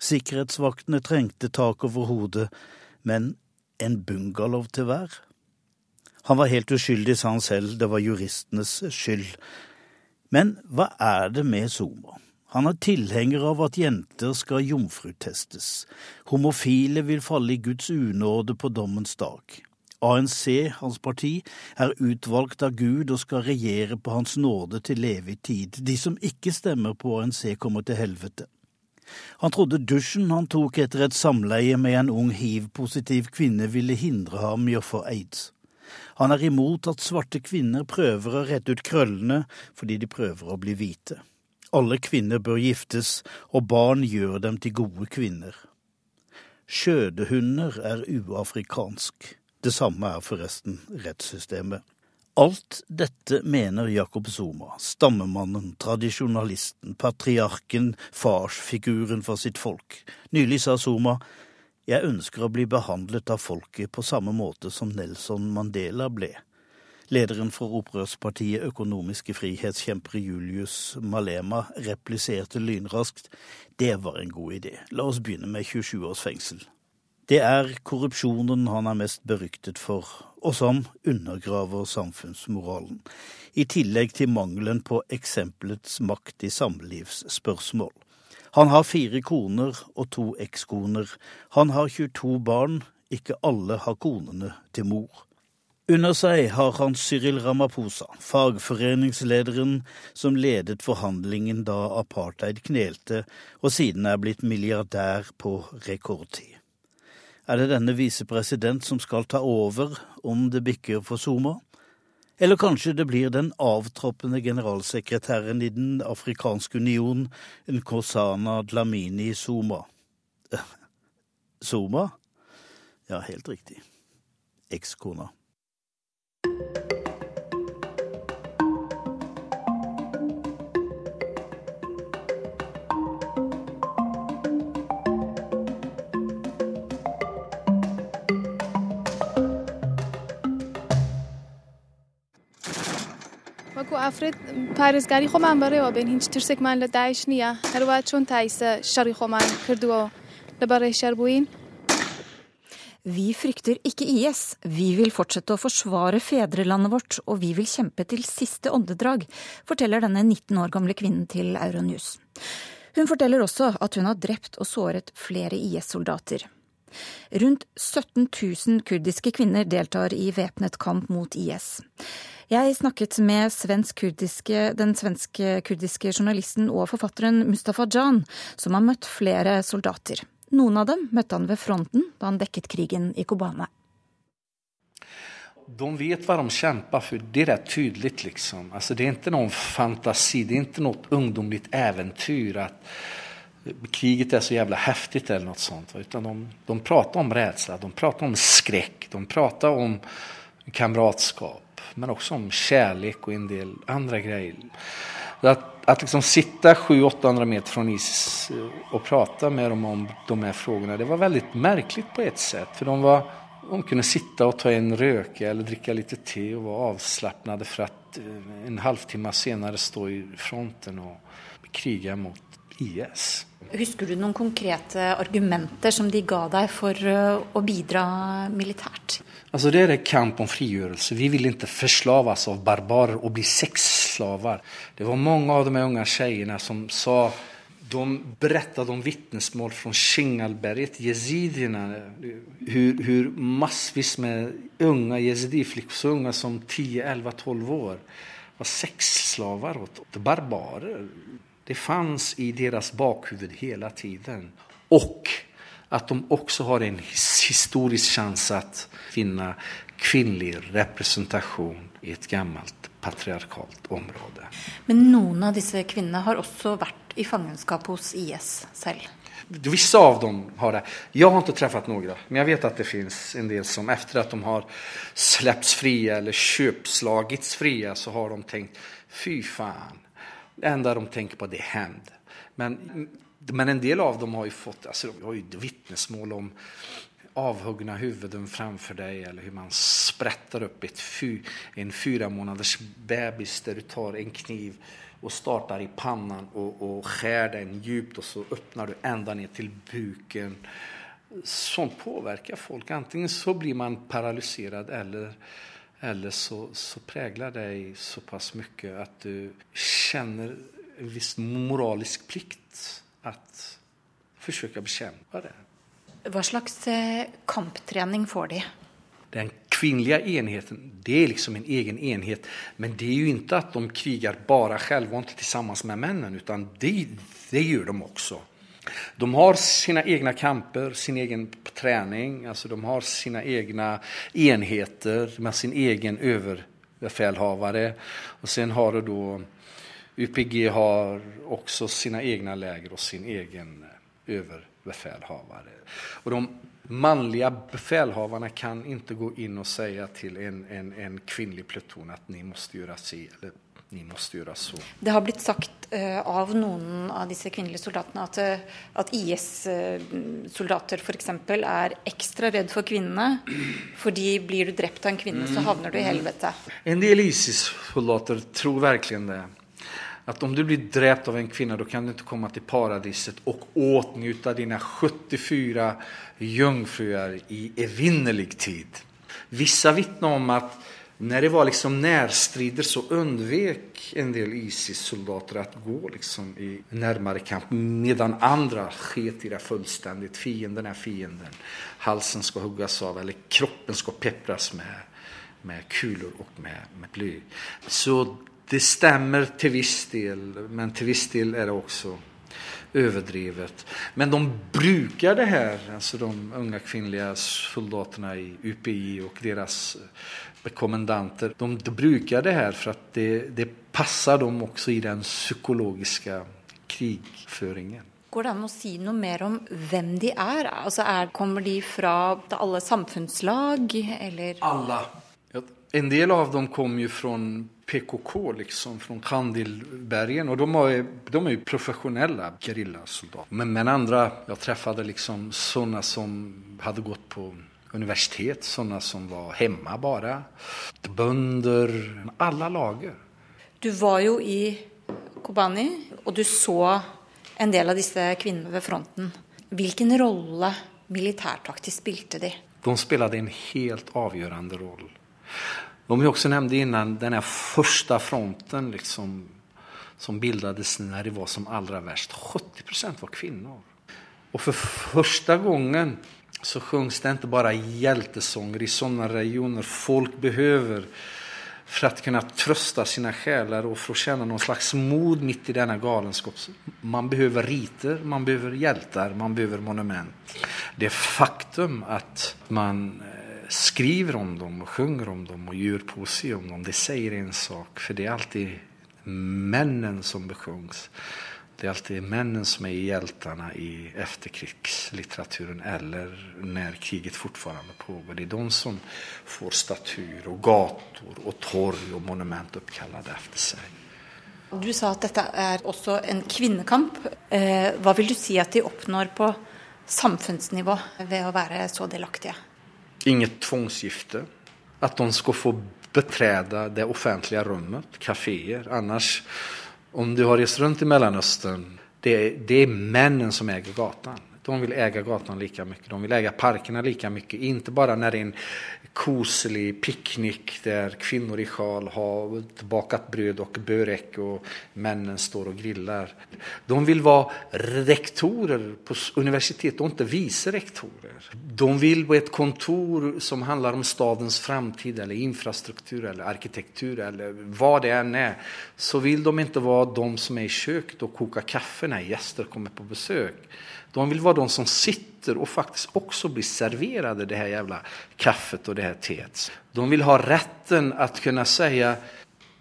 Sikkerhetsvaktene trengte tak over hodet, men en bungalow til hver? Han var helt uskyldig, sa han selv, det var juristenes skyld. Men hva er det med Zuma? Han er tilhenger av at jenter skal jomfrutestes. Homofile vil falle i Guds unåde på dommens dag. ANC, hans parti, er utvalgt av Gud og skal regjere på hans nåde til evig tid. De som ikke stemmer på ANC, kommer til helvete. Han trodde dusjen han tok etter et samleie med en ung hiv-positiv kvinne ville hindre ham i å få aids. Han er imot at svarte kvinner prøver å rette ut krøllene fordi de prøver å bli hvite. Alle kvinner bør giftes, og barn gjør dem til gode kvinner. Skjødehunder er uafrikansk. Det samme er forresten rettssystemet. Alt dette mener Jakob Zuma, stammemannen, tradisjonalisten, patriarken, farsfiguren for sitt folk. Nylig sa Zuma jeg ønsker å bli behandlet av folket på samme måte som Nelson Mandela ble. Lederen for opprørspartiet Økonomiske frihetskjempere Julius Malema repliserte lynraskt det var en god idé, la oss begynne med 27 års fengsel. Det er korrupsjonen han er mest beryktet for, og som undergraver samfunnsmoralen, i tillegg til mangelen på eksempelets makt i samlivsspørsmål. Han har fire koner og to ekskoner. Han har 22 barn, ikke alle har konene til mor. Under seg har han Cyril Ramaphosa, fagforeningslederen som ledet forhandlingen da apartheid knelte, og siden er blitt milliardær på rekordtid. Er det denne visepresident som skal ta over om det bikker for Zuma? Eller kanskje det blir den avtroppende generalsekretæren i Den afrikanske union, Nkosana Dlamini Zuma. Zuma? Ja, helt riktig. Ekskona. افراد پارێزگاری خۆمان بەڕێوە بین هیچ ترسێکمان لە داعش نییە هەروە چۆن تایسە شەڕی خۆمان کردووە لە بەڕێ شەر بووین Vi frykter ikke IS, vi vil fortsette å forsvare fedrelandet vårt, og vi vil kjempe til siste åndedrag, forteller denne 19 år gamle kvinnen til Euronews. Hun forteller også at hun har drept og såret flere IS-soldater. Rundt 17 000 kurdiske kvinner deltar i væpnet kamp mot IS. Jeg snakket med svensk den svensk-kurdiske journalisten og forfatteren Mustafa Jan, som har møtt flere soldater. Noen av dem møtte han ved fronten da han dekket krigen i Kobane. De vet hva de kjemper for. Det er tydelig. Liksom. Altså, det er ikke noen fantasi, det er ikke noe ungdommelig eventyr. at kriget er så jævla häftigt eller noe sånt. Utan de, de prater om rädsla, de prater om skräck, de prater om kamratskap. men også om kärlek og en del andre grejer. Att, att liksom sitta 700-800 meter fra ISIS og prata med dem om de her frågorna, det var veldig märkligt på et sett. För de, var, de kunne sitte og ta en røke eller dricka litt te og vara avslappnade for at eh, en halvtimme senere stå i fronten og kriga mot IS. Husker du noen konkrete argumenter som de ga deg for eh, å bidra militært? Altså det er kamp om frigjørelse. Vi vil ikke forslaves av barbarer og bli sexslaver. Det var mange av de unge jentene som sa de berättade om vittnesmål fra Shingalberget, jezidierna, hur, hur massvis med unga jezidiflickor, så unga som 10, 11, 12 år, var sexslavar og barbarer. Det fanns i deres bakhuvud hele tiden. Og at de også har en historisk sjanse å finne kvinnelig representasjon i et gammelt patriarkalt område. Men noen av disse kvinnene har også vært i fangenskap hos IS selv? Vissa av dem har det. Jeg har ikke truffet noen, men jeg vet at det finnes en del som etter at de har släppts fria eller kjøpslagits fria, så har de tenkt fy faen. Det enda de tenker på, det er hevn. Men, men, en del av dem har jo fått altså, de har jo vitnesmål om avhuggna huvuden framfor deg, eller hvordan man spretter opp et fy, en fire måneders bebis der du tar en kniv og starter i pannan og och skär den djupt og så öppnar du ända ned til buken. Sånt påverkar folk. Antingen så blir man paralyserad eller, eller så, så präglar deg såpass mye at du kjenner en viss moralisk plikt att försöka bekämpa det. Hva slags eh, kamptrening får de? Den kvinnliga enheten, det är liksom en egen enhet. Men det är ju inte att de krigar bara självvant tillsammans med männen, utan det, det gör de också. De har sina egna kamper, sin egen träning, alltså de har sina egna enheter med sin egen överbefälhavare. Och sen har du då UPG har också sina egna läger og sin egen överbefälhavare. Och de manliga befälhavarna kan ikke gå inn og si til en, en, en kvinnelig pluton at ni måste gjøre si eller ni måste gjøre så. Det har blitt sagt uh, av noen av disse kvinnelige soldatene at, uh, at IS-soldater uh, f.eks. er ekstra redd for kvinnene. Fordi blir du drept av en kvinne, så havner du i helvete. En del ISIS-soldater tror virkelig det at om du blir drept av en kvinne, da kan du ikke komme til paradiset og åtnjuta dine 74 jungfruer i evinnelig tid. Vissa vitner om at når det var liksom närstrider så undvek en del ISIS-soldater att gå liksom i närmare kamp medan andra sket i det fullständigt. Fienden är fienden. Halsen ska huggas av eller kroppen ska peppras med, med kulor och med, med bly. Så det stemmer til viss del, men til viss del er det også överdrivet. Men de bruker det her, altså de unge kvinnelige soldaterna i UPI og deres kommendanter, de, de bruker det her for at det, det passer dem også i den psykologiske krigføringen. Går det an å si noe mer om hvem de er? Altså er kommer de fra alle samfunnslag, eller? Alle. En del av dem kom jo fra PKK, liksom, fra Kandilbergen. Og de, var, de er jo profesjonelle geriljasoldater. Men, men andre Jeg traff liksom sånne som hadde gått på universitet, sånne som var hjemme bare. Bønder Alle lager. Du var jo i Kobani, og du så en del av disse kvinnene ved fronten. Hvilken rolle militærtaktisk spilte de? De spilte en helt avgjørende rolle. De vi også nevnte innan, den første fronten liksom, som bildades når det var som aller verst, 70% var kvinner. Og for første gangen så sjungs det ikke bare hjeltesanger i sånne regioner folk behøver for å kunne trøste sine sjeler og for å kjenne noen slags mod midt i denne galenskap. Man behøver riter, man behøver hjelter, man behøver monument. Det faktum at man skriver om dem og sjunger om dem og gjør poesi om dem, det sier en sak. For det er alltid mennene som besjungs. Det er alltid mennene som er hjältarna i efterkrigslitteraturen eller når kriget fortfarande pågår. Det er de som får statyer og gator og torg og monument oppkallade efter seg. Du sa at dette er også en kvinnekamp. Eh, hva vil du si at de oppnår på samfunnsnivå ved å være så delaktige? Inget tvångsgifte. At de skal få beträda det offentlige rummet, kaféer. Annars, om du har rest rundt i Mellanöstern, det, det är männen som äger gatan. De vil äga gatan lika mye, de vil äga parkene lika mye. Inte bare når det er en koselig picknick der kvinnor i sjal har bakat brød og børek, og männen står og grillar. De vil være rektorer på universitetet og ikke viserektorer. De vil på et kontor som handler om stadens framtid eller infrastruktur eller arkitektur eller hva det enn er, så vil de ikke være de som er i köket og kokar kaffe når gjester kommer på besøk. De vil være de som sitter og faktisk også blir servert det her jævla kaffet og det her teet. De vil ha retten å kunne si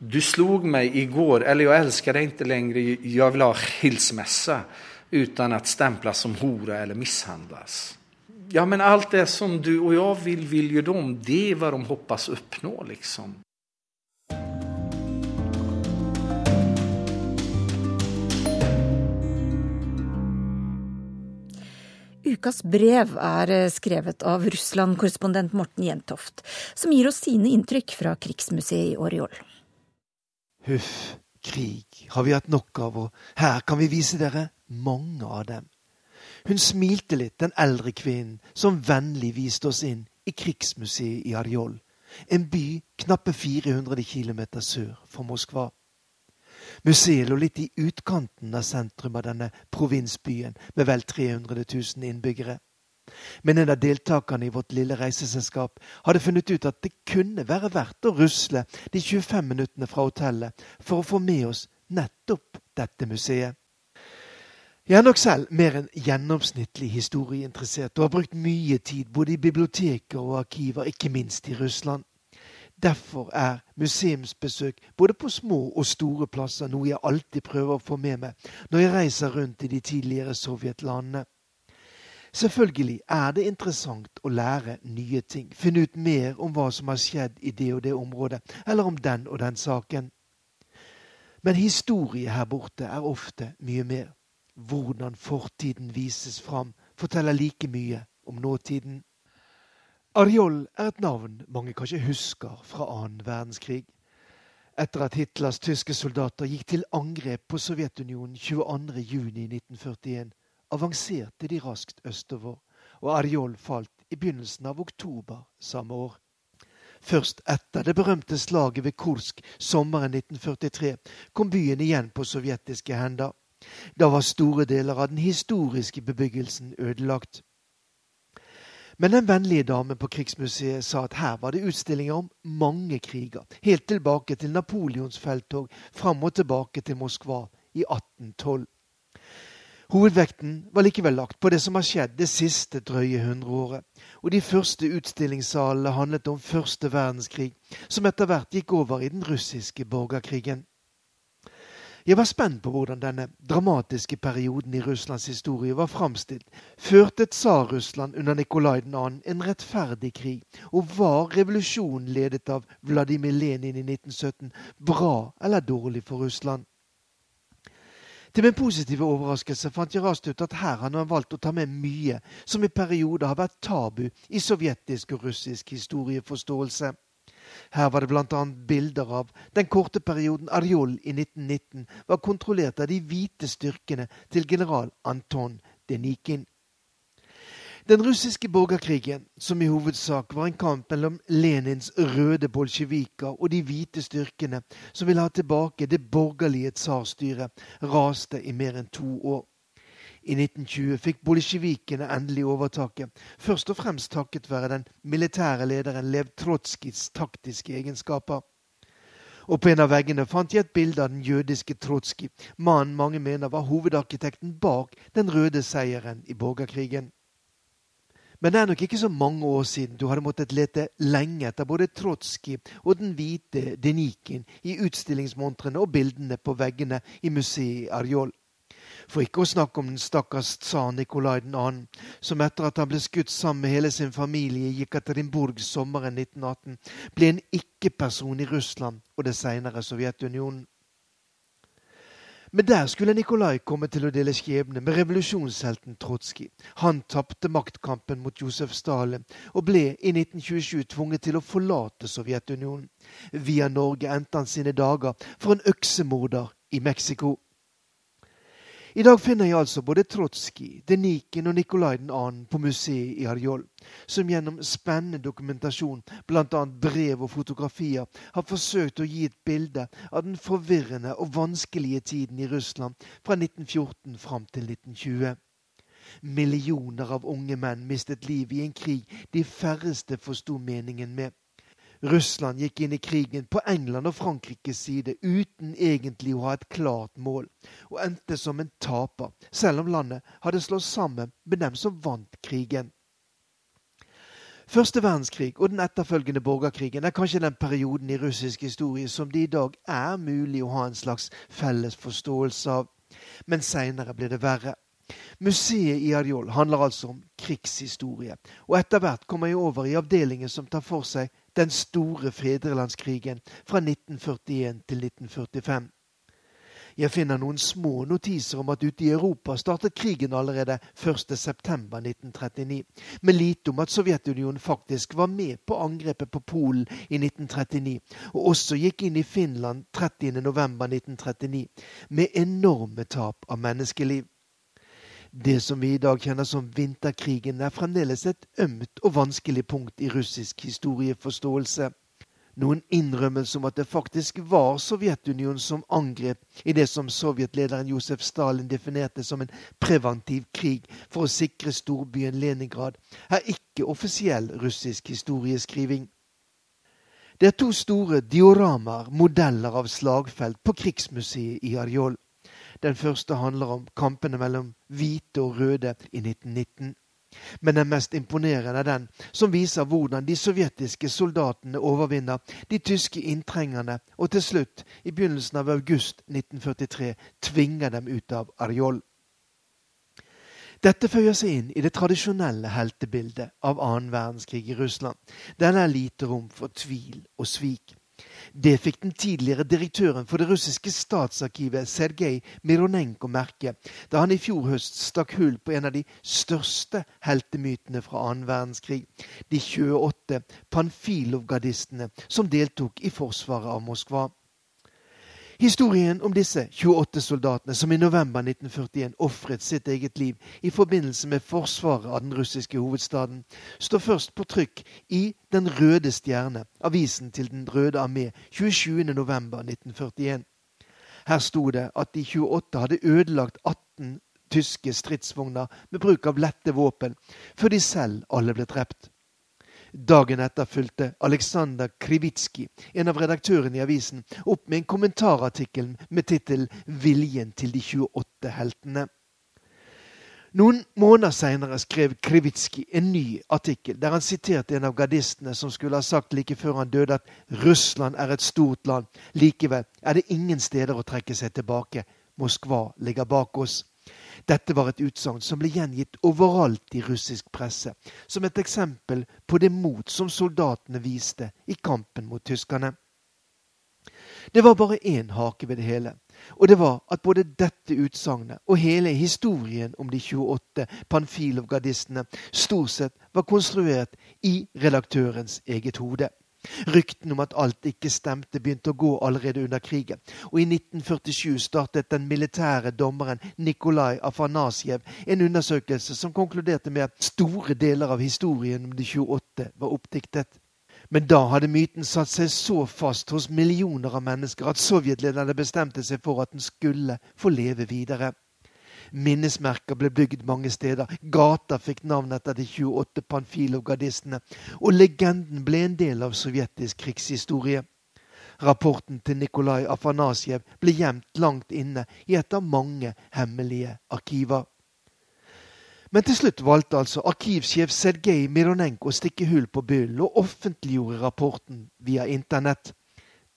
du slog meg i går, eller jeg elsker deg ikke lenger, jeg vil ha skilsmisse uten å stemples som hore eller mishandles. Ja, men alt det som du og jeg vil, vil jo de. Det er hva de hoppas oppnå, liksom. Ukas brev er eh, skrevet av Russland-korrespondent Morten Jentoft, som gir oss sine inntrykk fra krigsmuseet i Oriol. Huff, krig har vi hatt nok av, og her kan vi vise dere mange av dem. Hun smilte litt, den eldre kvinnen, som vennlig viste oss inn i krigsmuseet i Arjol, en by knappe 400 km sør for Moskva. Museet lå litt i utkanten av sentrum av denne provinsbyen med vel 300 000 innbyggere. Men en av deltakerne i vårt lille reiseselskap hadde funnet ut at det kunne være verdt å rusle de 25 minuttene fra hotellet for å få med oss nettopp dette museet. Jeg er nok selv mer enn gjennomsnittlig historieinteressert og har brukt mye tid både i biblioteker og arkiver, ikke minst i Russland. Derfor er museumsbesøk både på små og store plasser noe jeg alltid prøver å få med meg når jeg reiser rundt i de tidligere sovjetlandene. Selvfølgelig er det interessant å lære nye ting, finne ut mer om hva som har skjedd i det og det området, eller om den og den saken. Men historie her borte er ofte mye mer. Hvordan fortiden vises fram, forteller like mye om nåtiden. Arjol er et navn mange kanskje husker fra annen verdenskrig. Etter at Hitlers tyske soldater gikk til angrep på Sovjetunionen 22.6.1941, avanserte de raskt østover, og Arjol falt i begynnelsen av oktober samme år. Først etter det berømte slaget ved Kursk sommeren 1943 kom byen igjen på sovjetiske hender. Da var store deler av den historiske bebyggelsen ødelagt. Men den vennlige damen på Krigsmuseet sa at her var det utstillinger om mange kriger, helt tilbake til Napoleons felttog fram og tilbake til Moskva i 1812. Hovedvekten var likevel lagt på det som har skjedd det siste drøye hundreåret, og de første utstillingssalene handlet om første verdenskrig, som etter hvert gikk over i den russiske borgerkrigen. Jeg var spent på hvordan denne dramatiske perioden i Russlands historie var framstilt. Førte Tsar-Russland under Nikolai 2. en rettferdig krig? Og var revolusjonen ledet av Vladimir Lenin i 1917 bra eller dårlig for Russland? Til min positive overraskelse fant jeg raskt ut at her har han valgt å ta med mye som i perioder har vært tabu i sovjetisk og russisk historieforståelse. Her var det bl.a. bilder av den korte perioden Arjol i 1919 var kontrollert av de hvite styrkene til general Anton Denikin. Den russiske borgerkrigen, som i hovedsak var en kamp mellom Lenins røde bolsjeviker og de hvite styrkene som ville ha tilbake det borgerlige tsarstyret, raste i mer enn to år. I 1920 fikk bolsjevikene endelig overtaket, først og fremst takket være den militære lederen Lev Trotskijs taktiske egenskaper. Og på en av veggene fant jeg et bilde av den jødiske Trotskij, mannen mange mener var hovedarkitekten bak den røde seieren i borgerkrigen. Men det er nok ikke så mange år siden du hadde måttet lete lenge etter både Trotskij og den hvite Denikin i utstillingsmontrene og bildene på veggene i museet i Arjol. For ikke å snakke om den stakkars tsar Nikolai 2., som etter at han ble skutt sammen med hele sin familie i Jekaterinburg sommeren 1918, ble en ikke-person i Russland og det senere Sovjetunionen. Men der skulle Nikolai komme til å dele skjebne med revolusjonshelten Trotskij. Han tapte maktkampen mot Josef Stalin og ble i 1927 tvunget til å forlate Sovjetunionen. Via Norge endte han sine dager for en øksemorder i Mexico. I dag finner jeg altså både Trotskij, Denikin og Nikolai 2. på museet i Arjol, som gjennom spennende dokumentasjon, bl.a. brev og fotografier, har forsøkt å gi et bilde av den forvirrende og vanskelige tiden i Russland fra 1914 fram til 1920. Millioner av unge menn mistet livet i en krig de færreste forsto meningen med. Russland gikk inn i krigen på England og Frankrikes side uten egentlig å ha et klart mål, og endte som en taper, selv om landet hadde slått sammen med dem som vant krigen. Første verdenskrig og den etterfølgende borgerkrigen er kanskje den perioden i russisk historie som det i dag er mulig å ha en slags felles forståelse av. Men seinere ble det verre. Museet i Arjol handler altså om krigshistorie, og etter hvert kommer jeg over i avdelingen som tar for seg den store fedrelandskrigen fra 1941 til 1945. Jeg finner noen små notiser om at ute i Europa startet krigen allerede 1.9.1939, men lite om at Sovjetunionen faktisk var med på angrepet på Polen i 1939, og også gikk inn i Finland 30.11.1939, med enorme tap av menneskeliv. Det som vi i dag kjenner som vinterkrigen, er fremdeles et ømt og vanskelig punkt i russisk historieforståelse. Noen innrømmelse om at det faktisk var Sovjetunionen som angrep i det som sovjetlederen Josef Stalin definerte som en preventiv krig for å sikre storbyen Leningrad, er ikke offisiell russisk historieskriving. Det er to store dioramaer, modeller av slagfelt, på krigsmuseet i Arjol. Den første handler om kampene mellom hvite og røde i 1919. Men den mest imponerende er den som viser hvordan de sovjetiske soldatene overvinner de tyske inntrengerne og til slutt, i begynnelsen av august 1943, tvinger dem ut av Arjol. Dette føyer seg inn i det tradisjonelle heltebildet av annen verdenskrig i Russland. Den er lite rom for tvil og svik. Det fikk den tidligere direktøren for det russiske statsarkivet Sergej Mironenko merke da han i fjor høst stakk hull på en av de største heltemytene fra annen verdenskrig, de 28 Panfilov-gardistene som deltok i forsvaret av Moskva. Historien om disse 28 soldatene som i november 1941 ofret sitt eget liv i forbindelse med forsvaret av den russiske hovedstaden, står først på trykk i Den røde stjerne, avisen til Den røde armé, 27.11.1941. Her sto det at de 28 hadde ødelagt 18 tyske stridsvogner med bruk av lette våpen, før de selv alle ble drept. Dagen etter fulgte Aleksandr Krivitskij, en av redaktørene i avisen, opp med en kommentarartikkel med tittel 'Viljen til de 28 heltene'. Noen måneder seinere skrev Krivitskij en ny artikkel der han siterte en av gardistene som skulle ha sagt like før han døde at Russland er et stort land, likevel er det ingen steder å trekke seg tilbake. Moskva ligger bak oss. Dette var et utsagn som ble gjengitt overalt i russisk presse, som et eksempel på det mot som soldatene viste i kampen mot tyskerne. Det var bare én hake ved det hele, og det var at både dette utsagnet og hele historien om de 28 Panfilov-gardistene stort sett var konstruert i redaktørens eget hode. Ryktene om at alt ikke stemte, begynte å gå allerede under krigen. Og i 1947 startet den militære dommeren Nikolai Afanasjev en undersøkelse som konkluderte med at store deler av historien om de 28 var oppdiktet. Men da hadde myten satt seg så fast hos millioner av mennesker at sovjetlederne bestemte seg for at den skulle få leve videre. Minnesmerker ble bygd mange steder. Gater fikk navn etter de 28 Panfilov-gardistene. Og legenden ble en del av sovjetisk krigshistorie. Rapporten til Nikolai Afanasjev ble gjemt langt inne i et av mange hemmelige arkiver. Men til slutt valgte altså arkivsjef Sergej Mironenko å stikke hull på byllen og offentliggjorde rapporten via internett.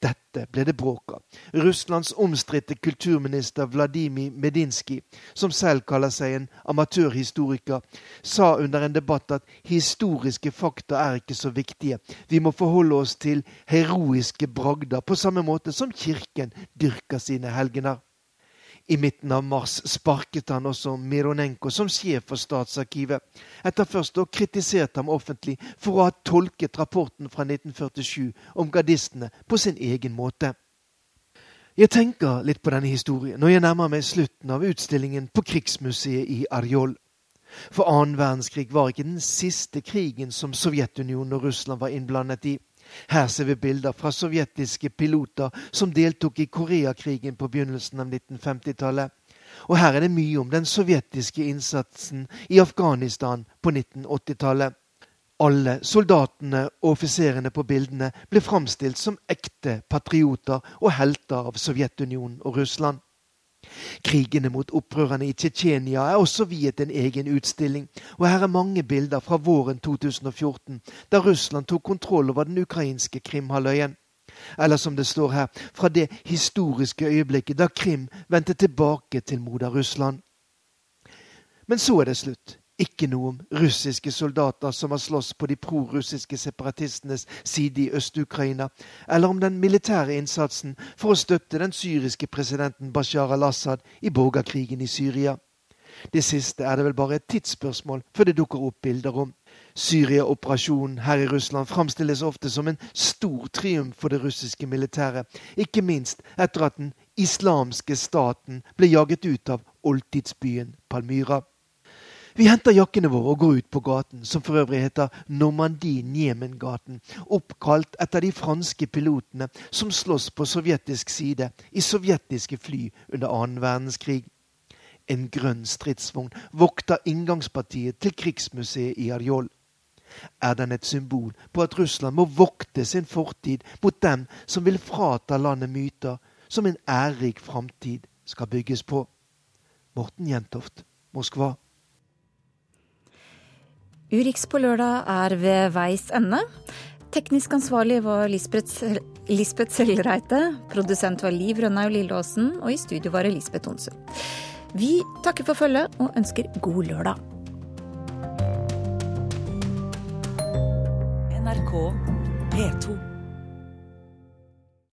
Dette ble det bråk av. Russlands omstridte kulturminister Vladimir Medinsky, som selv kaller seg en amatørhistoriker, sa under en debatt at historiske fakta er ikke så viktige. Vi må forholde oss til heroiske bragder, på samme måte som kirken dyrker sine helgener. I midten av mars sparket han også Mironenko som sjef for Statsarkivet, etter først å ha kritisert ham offentlig for å ha tolket rapporten fra 1947 om gardistene på sin egen måte. Jeg tenker litt på denne historien når jeg nærmer meg slutten av utstillingen på Krigsmuseet i Arjol. For annen verdenskrig var ikke den siste krigen som Sovjetunionen og Russland var innblandet i. Her ser vi bilder fra sovjetiske piloter som deltok i Koreakrigen på begynnelsen av 1950-tallet. Og her er det mye om den sovjetiske innsatsen i Afghanistan på 1980-tallet. Alle soldatene og offiserene på bildene ble framstilt som ekte patrioter og helter av Sovjetunionen og Russland. Krigene mot opprørerne i Tsjetsjenia er også viet en egen utstilling, og her er mange bilder fra våren 2014, da Russland tok kontroll over den ukrainske Krimhalvøyen. Eller som det står her, fra det historiske øyeblikket da Krim vendte tilbake til moder Russland. Men så er det slutt. Ikke noe om russiske soldater som har slåss på de prorussiske separatistenes side i Øst-Ukraina, eller om den militære innsatsen for å støtte den syriske presidenten Bashar al-Assad i borgerkrigen i Syria. Det siste er det vel bare et tidsspørsmål før det dukker opp bilder om. Syria-operasjonen her i Russland framstilles ofte som en stor triumf for det russiske militæret, ikke minst etter at den islamske staten ble jaget ut av oldtidsbyen Palmyra. Vi henter jakkene våre og går ut på gaten, som for øvrig heter Normandie-Niemen-gaten, oppkalt etter de franske pilotene som sloss på sovjetisk side i sovjetiske fly under annen verdenskrig. En grønn stridsvogn vokter inngangspartiet til krigsmuseet i Arjol. Er den et symbol på at Russland må vokte sin fortid mot dem som vil frata landet myter som en ærerik framtid skal bygges på? Morten Jentoft, Moskva. Urix på lørdag er ved veis ende. Teknisk ansvarlig var Lisbeth Sellreite. Produsent var Liv Rønnaug Lilleåsen. Og i studio var Elisabeth Onsen. Vi takker for følget og ønsker god lørdag. NRK P2.